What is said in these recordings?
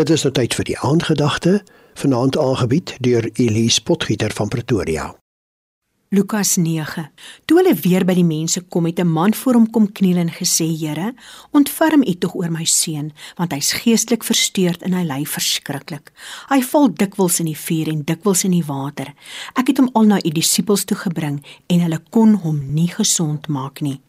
Dit is nou tyd vir die aandgedagte, vanaand aangebied deur Elise Potgieter van Pretoria. Lukas 9. Toe hulle weer by die mense kom, het 'n man voor hom kom kniel en gesê: "Here, ontferm U tog oor my seun, want hy's geestelik versteurd en hy ly verskriklik. Hy val dikwels in die vuur en dikwels in die water. Ek het hom al na U disippels toe gebring en hulle kon hom nie gesond maak nie."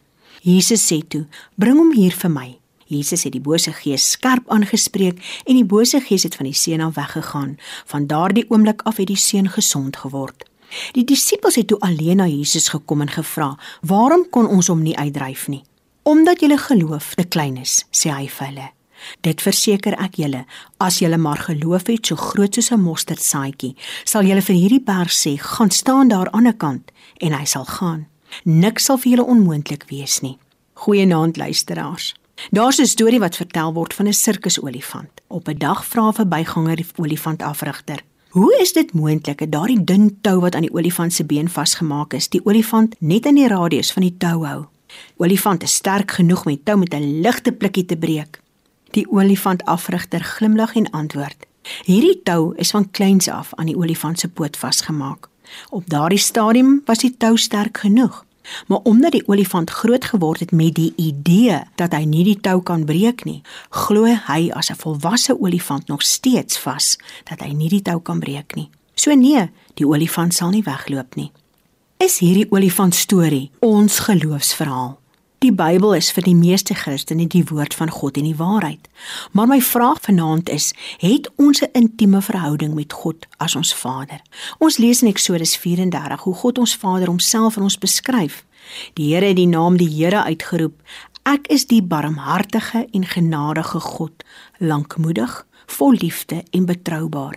Jesus sê toe: "Bring hom hier vir my." Jesus het die bose gees skerp aangespreek en die bose gees het van die seun af weggegaan. Van daardie oomblik af het die seun gesond geword. Die disippels het toe alleen na Jesus gekom en gevra: "Waarom kon ons hom nie uitdryf nie?" "Omdat julle geloof te klein is," sê hy vir hulle. Dit verseker ek julle, as julle maar geloof het so groot soos 'n mosterdsaadjie, sal julle vir hierdie berg sê: "Gaan staan daar aan die kant," en hy sal gaan. Niks sal vir julle onmoontlik wees nie. Goeienaand luisteraars. Daar's 'n storie wat vertel word van 'n sirkusolifant. Op 'n dag vra 'n verbyganger die olifantafrigter: "Hoe is dit moontlik dat daardie dun tou wat aan die olifant se been vasgemaak is, die olifant net in die radius van die tou hou? Olifant is sterk genoeg om die tou met 'n ligte plikkie te breek." Die olifantafrigter glimlag en antwoord: "Hierdie tou is van kleins af aan die olifant se poot vasgemaak. Op daardie stadium was die tou sterk genoeg." Maar omdat die olifant groot geword het met die idee dat hy nie die tou kan breek nie, glo hy as 'n volwasse olifant nog steeds vas dat hy nie die tou kan breek nie. So nee, die olifant sal nie wegloop nie. Is hierdie olifant storie ons geloofsverhaal? Die Bybel is vir die meeste Christene die woord van God en die waarheid. Maar my vraag vanaand is: het ons 'n intieme verhouding met God as ons Vader? Ons lees in Eksodus 34 hoe God ons Vader homself aan ons beskryf. Die Here het die naam die Here uitgeroep: Ek is die barmhartige en genadige God, lankmoedig, vol liefde en betroubaar.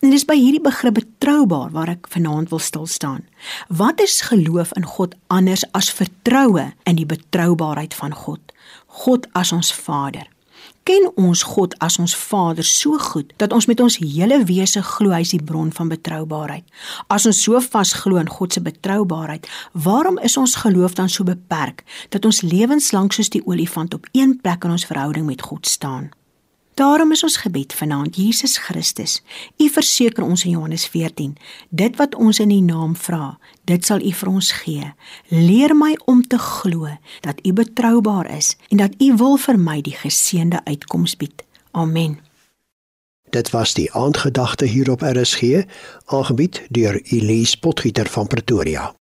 En dis by hierdie begrip betroubaar waar ek vanaand wil stil staan. Wat is geloof in God anders as vertroue in die betroubaarheid van God? God as ons Vader. Ken ons God as ons Vader so goed dat ons met ons hele wese glo hy is die bron van betroubaarheid. As ons so vas glo in God se betroubaarheid, waarom is ons geloof dan so beperk dat ons lewenslank soos die olifant op een plek in ons verhouding met God staan? Daarom is ons gebed vanaand Jesus Christus. U verseker ons in Johannes 14, dit wat ons in U naam vra, dit sal U vir ons gee. Leer my om te glo dat U betroubaar is en dat U wil vir my die geseënde uitkoms bied. Amen. Dit was die aandgedagte hier op RSG, aangebied deur Elise Potgieter van Pretoria.